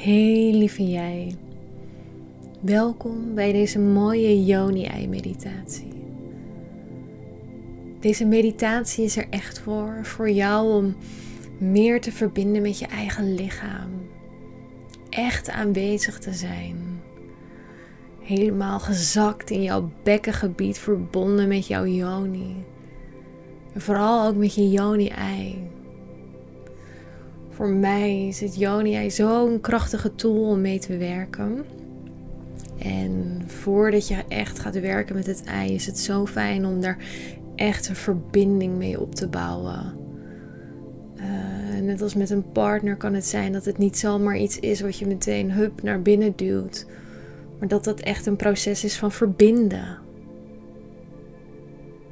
Hey lieve jij. Welkom bij deze mooie Yoni-ei meditatie. Deze meditatie is er echt voor, voor jou om meer te verbinden met je eigen lichaam. Echt aanwezig te zijn. Helemaal gezakt in jouw bekkengebied, verbonden met jouw Yoni. En vooral ook met je Yoni-ei. Voor mij is het Yoni-ei zo'n krachtige tool om mee te werken. En voordat je echt gaat werken met het ei, is het zo fijn om daar echt een verbinding mee op te bouwen. Uh, net als met een partner kan het zijn dat het niet zomaar iets is wat je meteen hup naar binnen duwt. Maar dat dat echt een proces is van verbinden.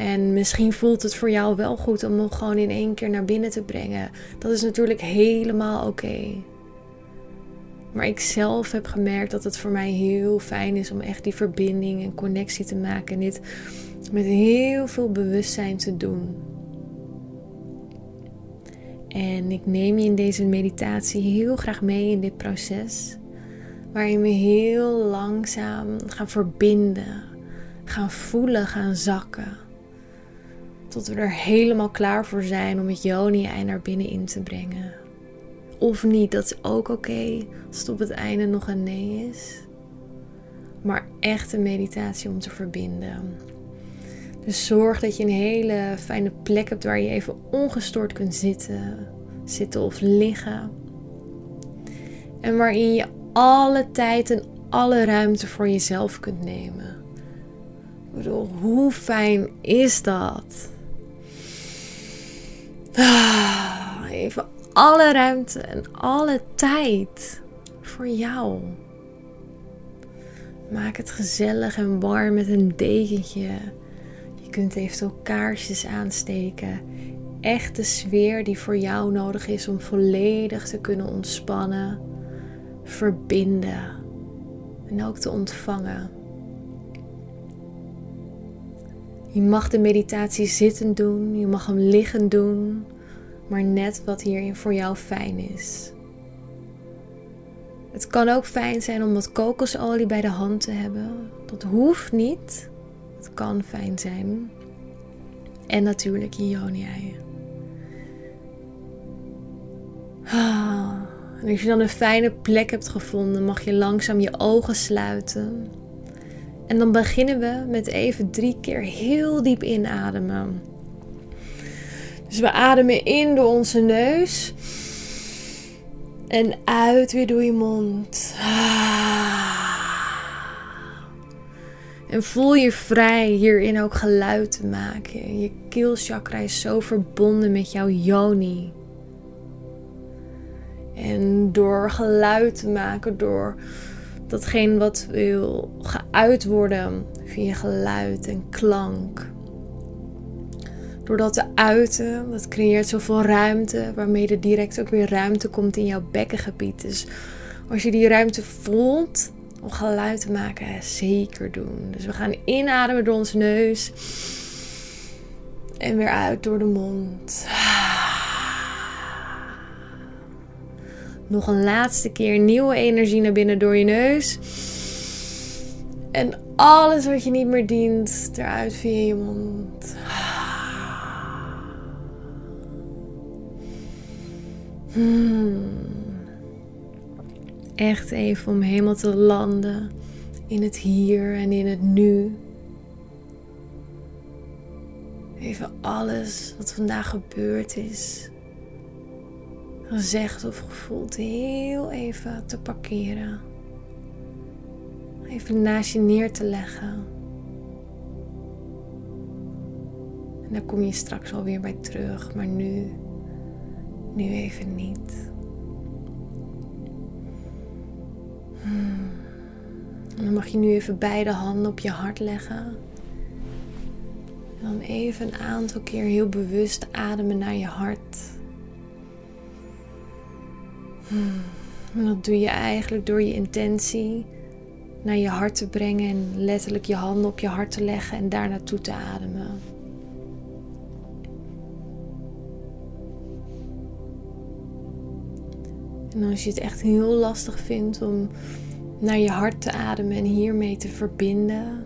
En misschien voelt het voor jou wel goed om hem gewoon in één keer naar binnen te brengen. Dat is natuurlijk helemaal oké. Maar ik zelf heb gemerkt dat het voor mij heel fijn is om echt die verbinding en connectie te maken. En dit met heel veel bewustzijn te doen. En ik neem je in deze meditatie heel graag mee in dit proces. Waarin we heel langzaam gaan verbinden, gaan voelen, gaan zakken. Tot we er helemaal klaar voor zijn om het Joni-ei naar binnen in te brengen. Of niet, dat is ook oké als het op het einde nog een nee is. Maar echt een meditatie om te verbinden. Dus zorg dat je een hele fijne plek hebt waar je even ongestoord kunt zitten, zitten of liggen. En waarin je alle tijd en alle ruimte voor jezelf kunt nemen. Ik bedoel, hoe fijn is dat? Ah, even alle ruimte en alle tijd voor jou. Maak het gezellig en warm met een dekentje. Je kunt eventueel kaarsjes aansteken. Echt de sfeer die voor jou nodig is om volledig te kunnen ontspannen, verbinden en ook te ontvangen. Je mag de meditatie zitten doen, je mag hem liggen doen, maar net wat hierin voor jou fijn is. Het kan ook fijn zijn om wat kokosolie bij de hand te hebben. Dat hoeft niet. Het kan fijn zijn. En natuurlijk yoni-eieren. Ah, en als je dan een fijne plek hebt gevonden, mag je langzaam je ogen sluiten. En dan beginnen we met even drie keer heel diep inademen. Dus we ademen in door onze neus. En uit weer door je mond. En voel je vrij hierin ook geluid te maken. Je keelchakra is zo verbonden met jouw yoni. En door geluid te maken, door datgene wat wil geuit worden via geluid en klank. Door dat te uiten, dat creëert zoveel ruimte, waarmee er direct ook weer ruimte komt in jouw bekkengebied. Dus als je die ruimte voelt om geluid te maken, zeker doen. Dus we gaan inademen door onze neus en weer uit door de mond. Nog een laatste keer nieuwe energie naar binnen door je neus. En alles wat je niet meer dient, eruit via je mond. Hmm. Echt even om helemaal te landen in het hier en in het nu. Even alles wat vandaag gebeurd is gezegd of gevoeld heel even te parkeren. Even naast je neer te leggen. En daar kom je straks alweer bij terug, maar nu, nu even niet. Hmm. En dan mag je nu even beide handen op je hart leggen. En dan even een aantal keer heel bewust ademen naar je hart. En dat doe je eigenlijk door je intentie naar je hart te brengen en letterlijk je handen op je hart te leggen en daar naartoe te ademen. En als je het echt heel lastig vindt om naar je hart te ademen en hiermee te verbinden,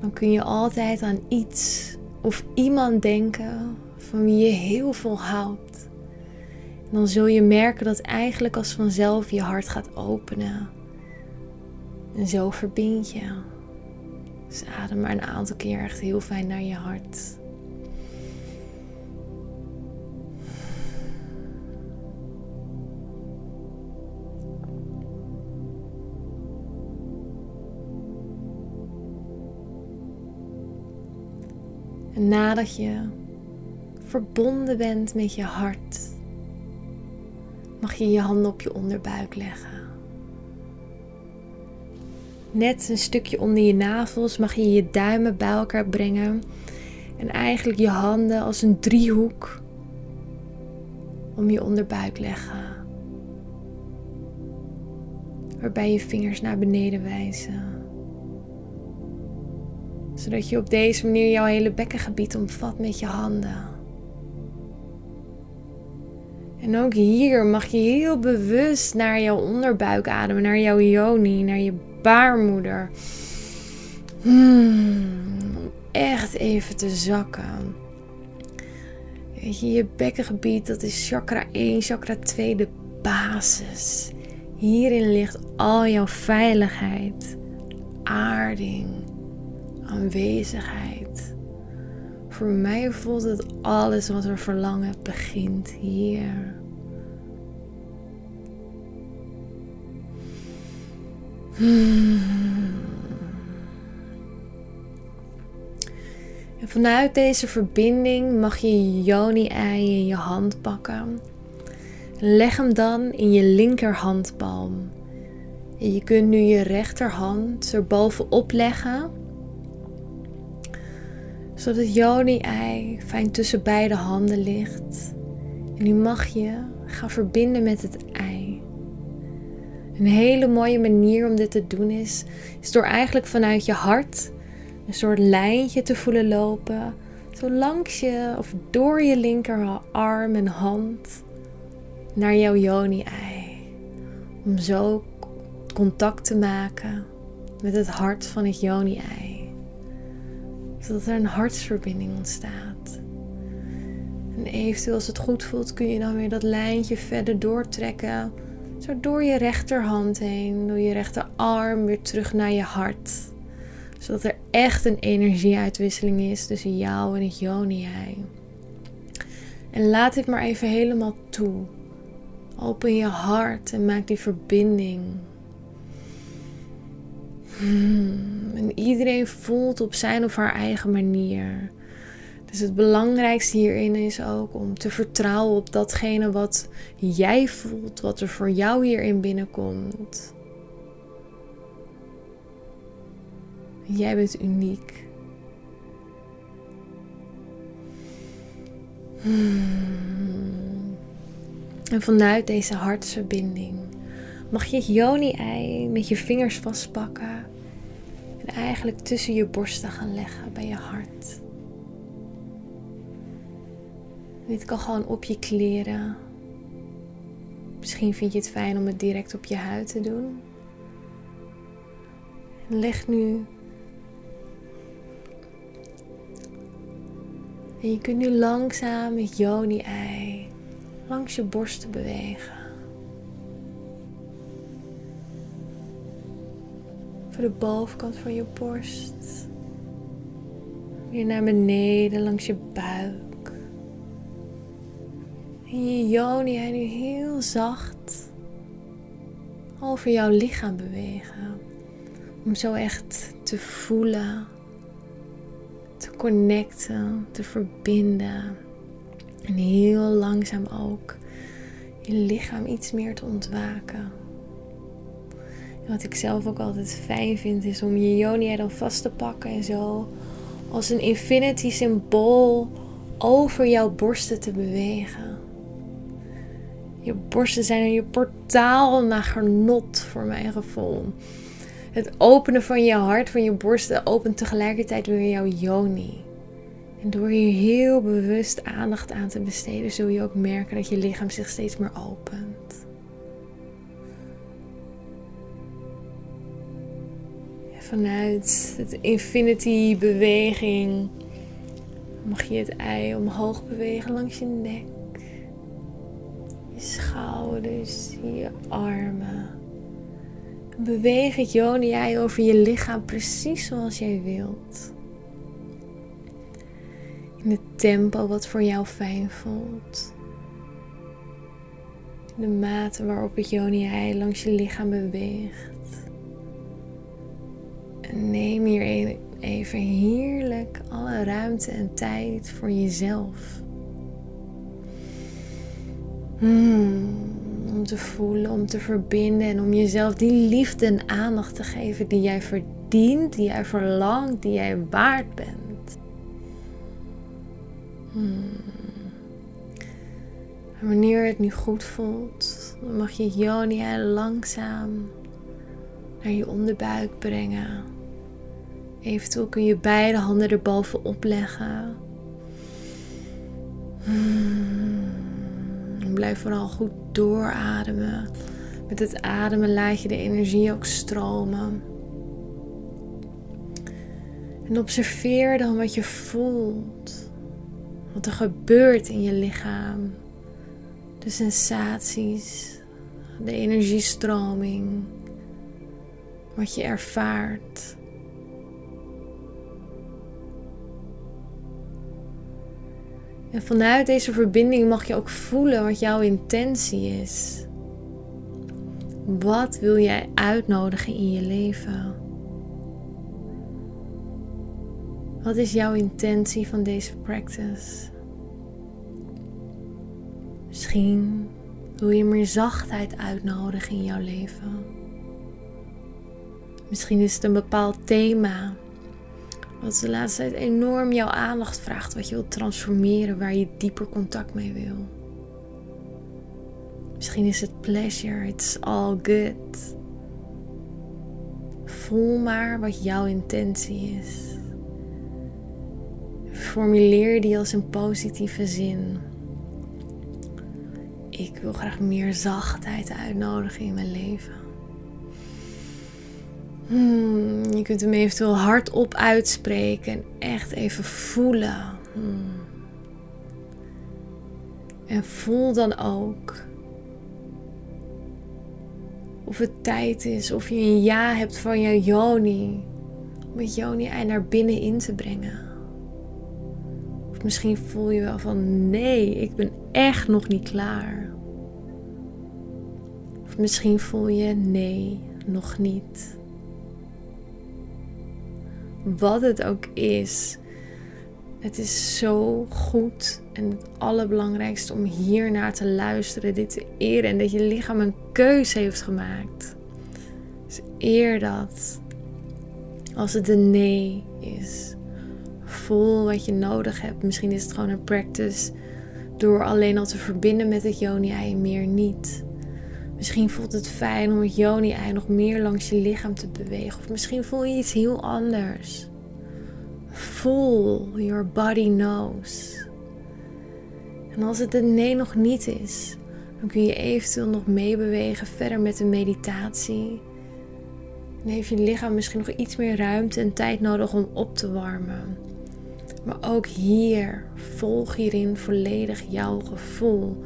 dan kun je altijd aan iets of iemand denken van wie je heel veel houdt. Dan zul je merken dat eigenlijk als vanzelf je hart gaat openen. En zo verbind je. Dus adem maar een aantal keer echt heel fijn naar je hart. En nadat je verbonden bent met je hart, mag je je handen op je onderbuik leggen. Net een stukje onder je navels mag je je duimen bij elkaar brengen en eigenlijk je handen als een driehoek om je onderbuik leggen. Waarbij je vingers naar beneden wijzen zodat je op deze manier jouw hele bekkengebied omvat met je handen. En ook hier mag je heel bewust naar jouw onderbuik ademen, naar jouw yoni, naar je baarmoeder. Hmm, om echt even te zakken. Weet je, je bekkengebied, dat is chakra 1, chakra 2, de basis. Hierin ligt al jouw veiligheid, aarding, aanwezigheid. Voor mij voelt het alles wat we verlangen begint hier. En vanuit deze verbinding mag je je yoni-ei in je hand pakken. Leg hem dan in je linkerhandpalm. En je kunt nu je rechterhand erbovenop leggen zodat Joni-ei fijn tussen beide handen ligt. En nu mag je gaan verbinden met het ei. Een hele mooie manier om dit te doen is, is door eigenlijk vanuit je hart een soort lijntje te voelen lopen. Zo langs je of door je linkerarm en hand naar jouw Joni-ei. Om zo contact te maken met het hart van het Joni-ei zodat er een hartsverbinding ontstaat. En eventueel als het goed voelt kun je dan weer dat lijntje verder doortrekken. Zo door je rechterhand heen, door je rechterarm weer terug naar je hart. Zodat er echt een energieuitwisseling is tussen jou en het Joni-ei. En laat dit maar even helemaal toe. Open je hart en maak die verbinding Hmm, en iedereen voelt op zijn of haar eigen manier. Dus het belangrijkste hierin is ook om te vertrouwen op datgene wat jij voelt, wat er voor jou hierin binnenkomt. Jij bent uniek. Hmm. En vanuit deze hartsverbinding mag je het yoni-ei met je vingers vastpakken en eigenlijk tussen je borsten gaan leggen bij je hart. Dit kan gewoon op je kleren. Misschien vind je het fijn om het direct op je huid te doen. En leg nu. En je kunt nu langzaam het yoni-ei langs je borsten bewegen. Voor de bovenkant van je borst. Weer naar beneden langs je buik. En je joni nu heel zacht over jouw lichaam bewegen. Om zo echt te voelen, te connecten, te verbinden. En heel langzaam ook je lichaam iets meer te ontwaken. Wat ik zelf ook altijd fijn vind, is om je Jonia dan vast te pakken en zo als een infinity symbool over jouw borsten te bewegen. Je borsten zijn je portaal naar genot voor mijn gevoel. Het openen van je hart, van je borsten, opent tegelijkertijd weer jouw yoni. En door hier heel bewust aandacht aan te besteden, zul je ook merken dat je lichaam zich steeds meer opent. Vanuit het infinity beweging mag je het ei omhoog bewegen langs je nek. Je schouders, je armen. Beweeg het joni-ei over je lichaam precies zoals jij wilt. In het tempo wat voor jou fijn voelt. In de mate waarop het joni-ei langs je lichaam beweegt. Neem hier even heerlijk alle ruimte en tijd voor jezelf. Hmm, om te voelen, om te verbinden en om jezelf die liefde en aandacht te geven die jij verdient, die jij verlangt, die jij waard bent. Hmm. En wanneer het nu goed voelt, dan mag je Jonia langzaam naar je onderbuik brengen. Eventueel kun je beide handen erbovenop leggen. Hmm. Blijf vooral goed doorademen. Met het ademen laat je de energie ook stromen. En observeer dan wat je voelt. Wat er gebeurt in je lichaam. De sensaties, de energiestroming. Wat je ervaart. En vanuit deze verbinding mag je ook voelen wat jouw intentie is. Wat wil jij uitnodigen in je leven? Wat is jouw intentie van deze practice? Misschien wil je meer zachtheid uitnodigen in jouw leven. Misschien is het een bepaald thema wat de laatste tijd enorm jouw aandacht vraagt. Wat je wilt transformeren, waar je dieper contact mee wil. Misschien is het pleasure, it's all good. Voel maar wat jouw intentie is. Formuleer die als een positieve zin. Ik wil graag meer zachtheid uitnodigen in mijn leven. Hmm, je kunt hem eventueel hardop uitspreken en echt even voelen. Hmm. En voel dan ook of het tijd is, of je een ja hebt van je Joni. Om het Joni-ei naar binnen in te brengen. Of misschien voel je wel van nee, ik ben echt nog niet klaar. Of misschien voel je nee, nog niet wat het ook is. Het is zo goed en het allerbelangrijkste om hier naar te luisteren, dit te eren en dat je lichaam een keuze heeft gemaakt. Dus eer dat. Als het een nee is, voel wat je nodig hebt. Misschien is het gewoon een practice door alleen al te verbinden met het yoni-ei en meer niet. Misschien voelt het fijn om het joni-ei nog meer langs je lichaam te bewegen. Of misschien voel je iets heel anders. Voel, your body knows. En als het een nee nog niet is, dan kun je eventueel nog meebewegen verder met de meditatie. Dan heeft je lichaam misschien nog iets meer ruimte en tijd nodig om op te warmen. Maar ook hier, volg hierin volledig jouw gevoel.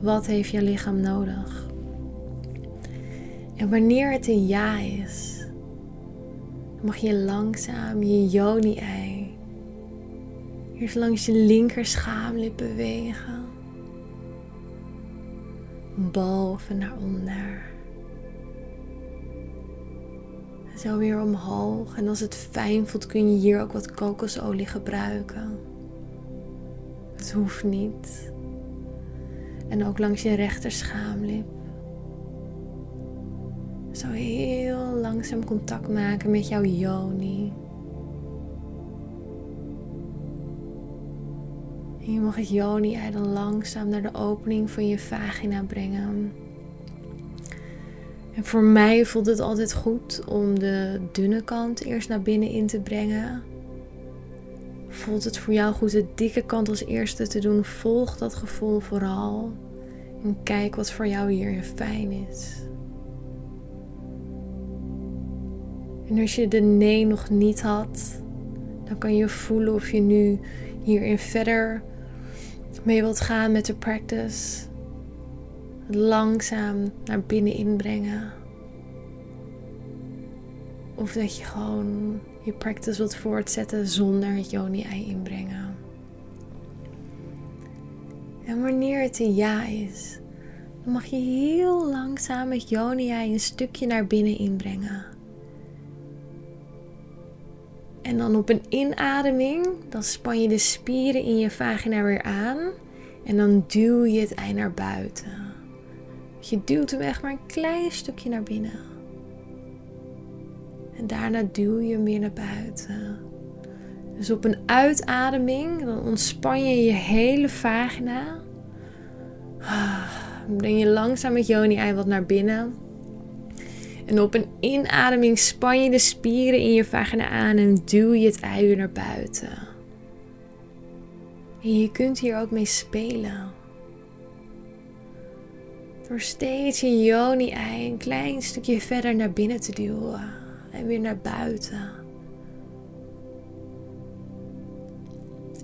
Wat heeft je lichaam nodig? En wanneer het een ja is, mag je langzaam je joni-ei eerst langs je linker schaamlip bewegen. Boven naar onder. En zo weer omhoog. En als het fijn voelt kun je hier ook wat kokosolie gebruiken. Het hoeft niet. En ook langs je rechter schaamlip. Zo heel langzaam contact maken met jouw yoni. En je mag het yoni-ei dan langzaam naar de opening van je vagina brengen. En voor mij voelt het altijd goed om de dunne kant eerst naar binnen in te brengen. Voelt het voor jou goed de dikke kant als eerste te doen? Volg dat gevoel vooral. En kijk wat voor jou hier fijn is. En als je de nee nog niet had, dan kan je voelen of je nu hierin verder mee wilt gaan met de practice. Langzaam naar binnen inbrengen. Of dat je gewoon je practice wilt voortzetten zonder het yoni-ei inbrengen. En wanneer het een ja is, dan mag je heel langzaam het yoni-ei een stukje naar binnen inbrengen. En dan op een inademing, dan span je de spieren in je vagina weer aan. En dan duw je het ei naar buiten. Je duwt hem echt maar een klein stukje naar binnen. En daarna duw je hem weer naar buiten. Dus op een uitademing, dan ontspan je je hele vagina. Breng je langzaam het joni-ei wat naar binnen. En op een inademing span je de spieren in je vagina aan en duw je het weer naar buiten. En je kunt hier ook mee spelen. Door steeds je joni-ei een klein stukje verder naar binnen te duwen en weer naar buiten.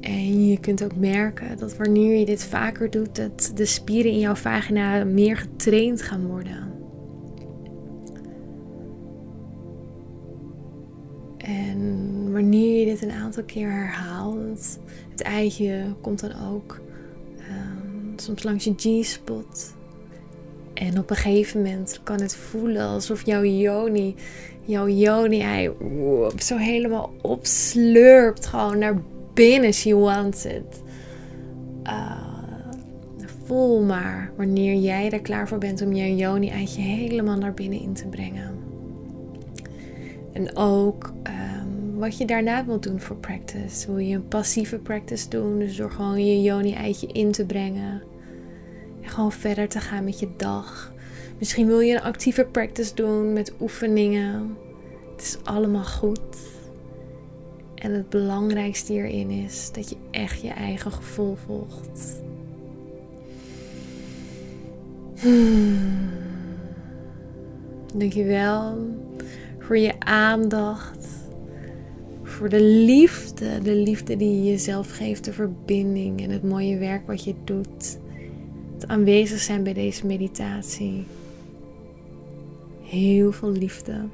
En je kunt ook merken dat wanneer je dit vaker doet, dat de spieren in jouw vagina meer getraind gaan worden. Een aantal keer herhaalt, het eitje komt dan ook um, soms langs je G-spot. En op een gegeven moment kan het voelen alsof jouw yoni, jouw yoni-ei zo helemaal opslurpt. Gewoon naar binnen. She wants it. Uh, voel maar wanneer jij er klaar voor bent om je yoni-eitje helemaal naar binnen in te brengen. En ook um, wat je daarna wilt doen voor practice. Wil je een passieve practice doen, dus door gewoon je yoni-eitje in te brengen. En gewoon verder te gaan met je dag. Misschien wil je een actieve practice doen met oefeningen. Het is allemaal goed. En het belangrijkste hierin is dat je echt je eigen gevoel volgt. Hmm. Dankjewel voor je aandacht. Voor de liefde, de liefde die je jezelf geeft, de verbinding en het mooie werk wat je doet. Het aanwezig zijn bij deze meditatie. Heel veel liefde.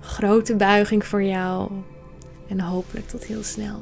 Grote buiging voor jou. En hopelijk tot heel snel.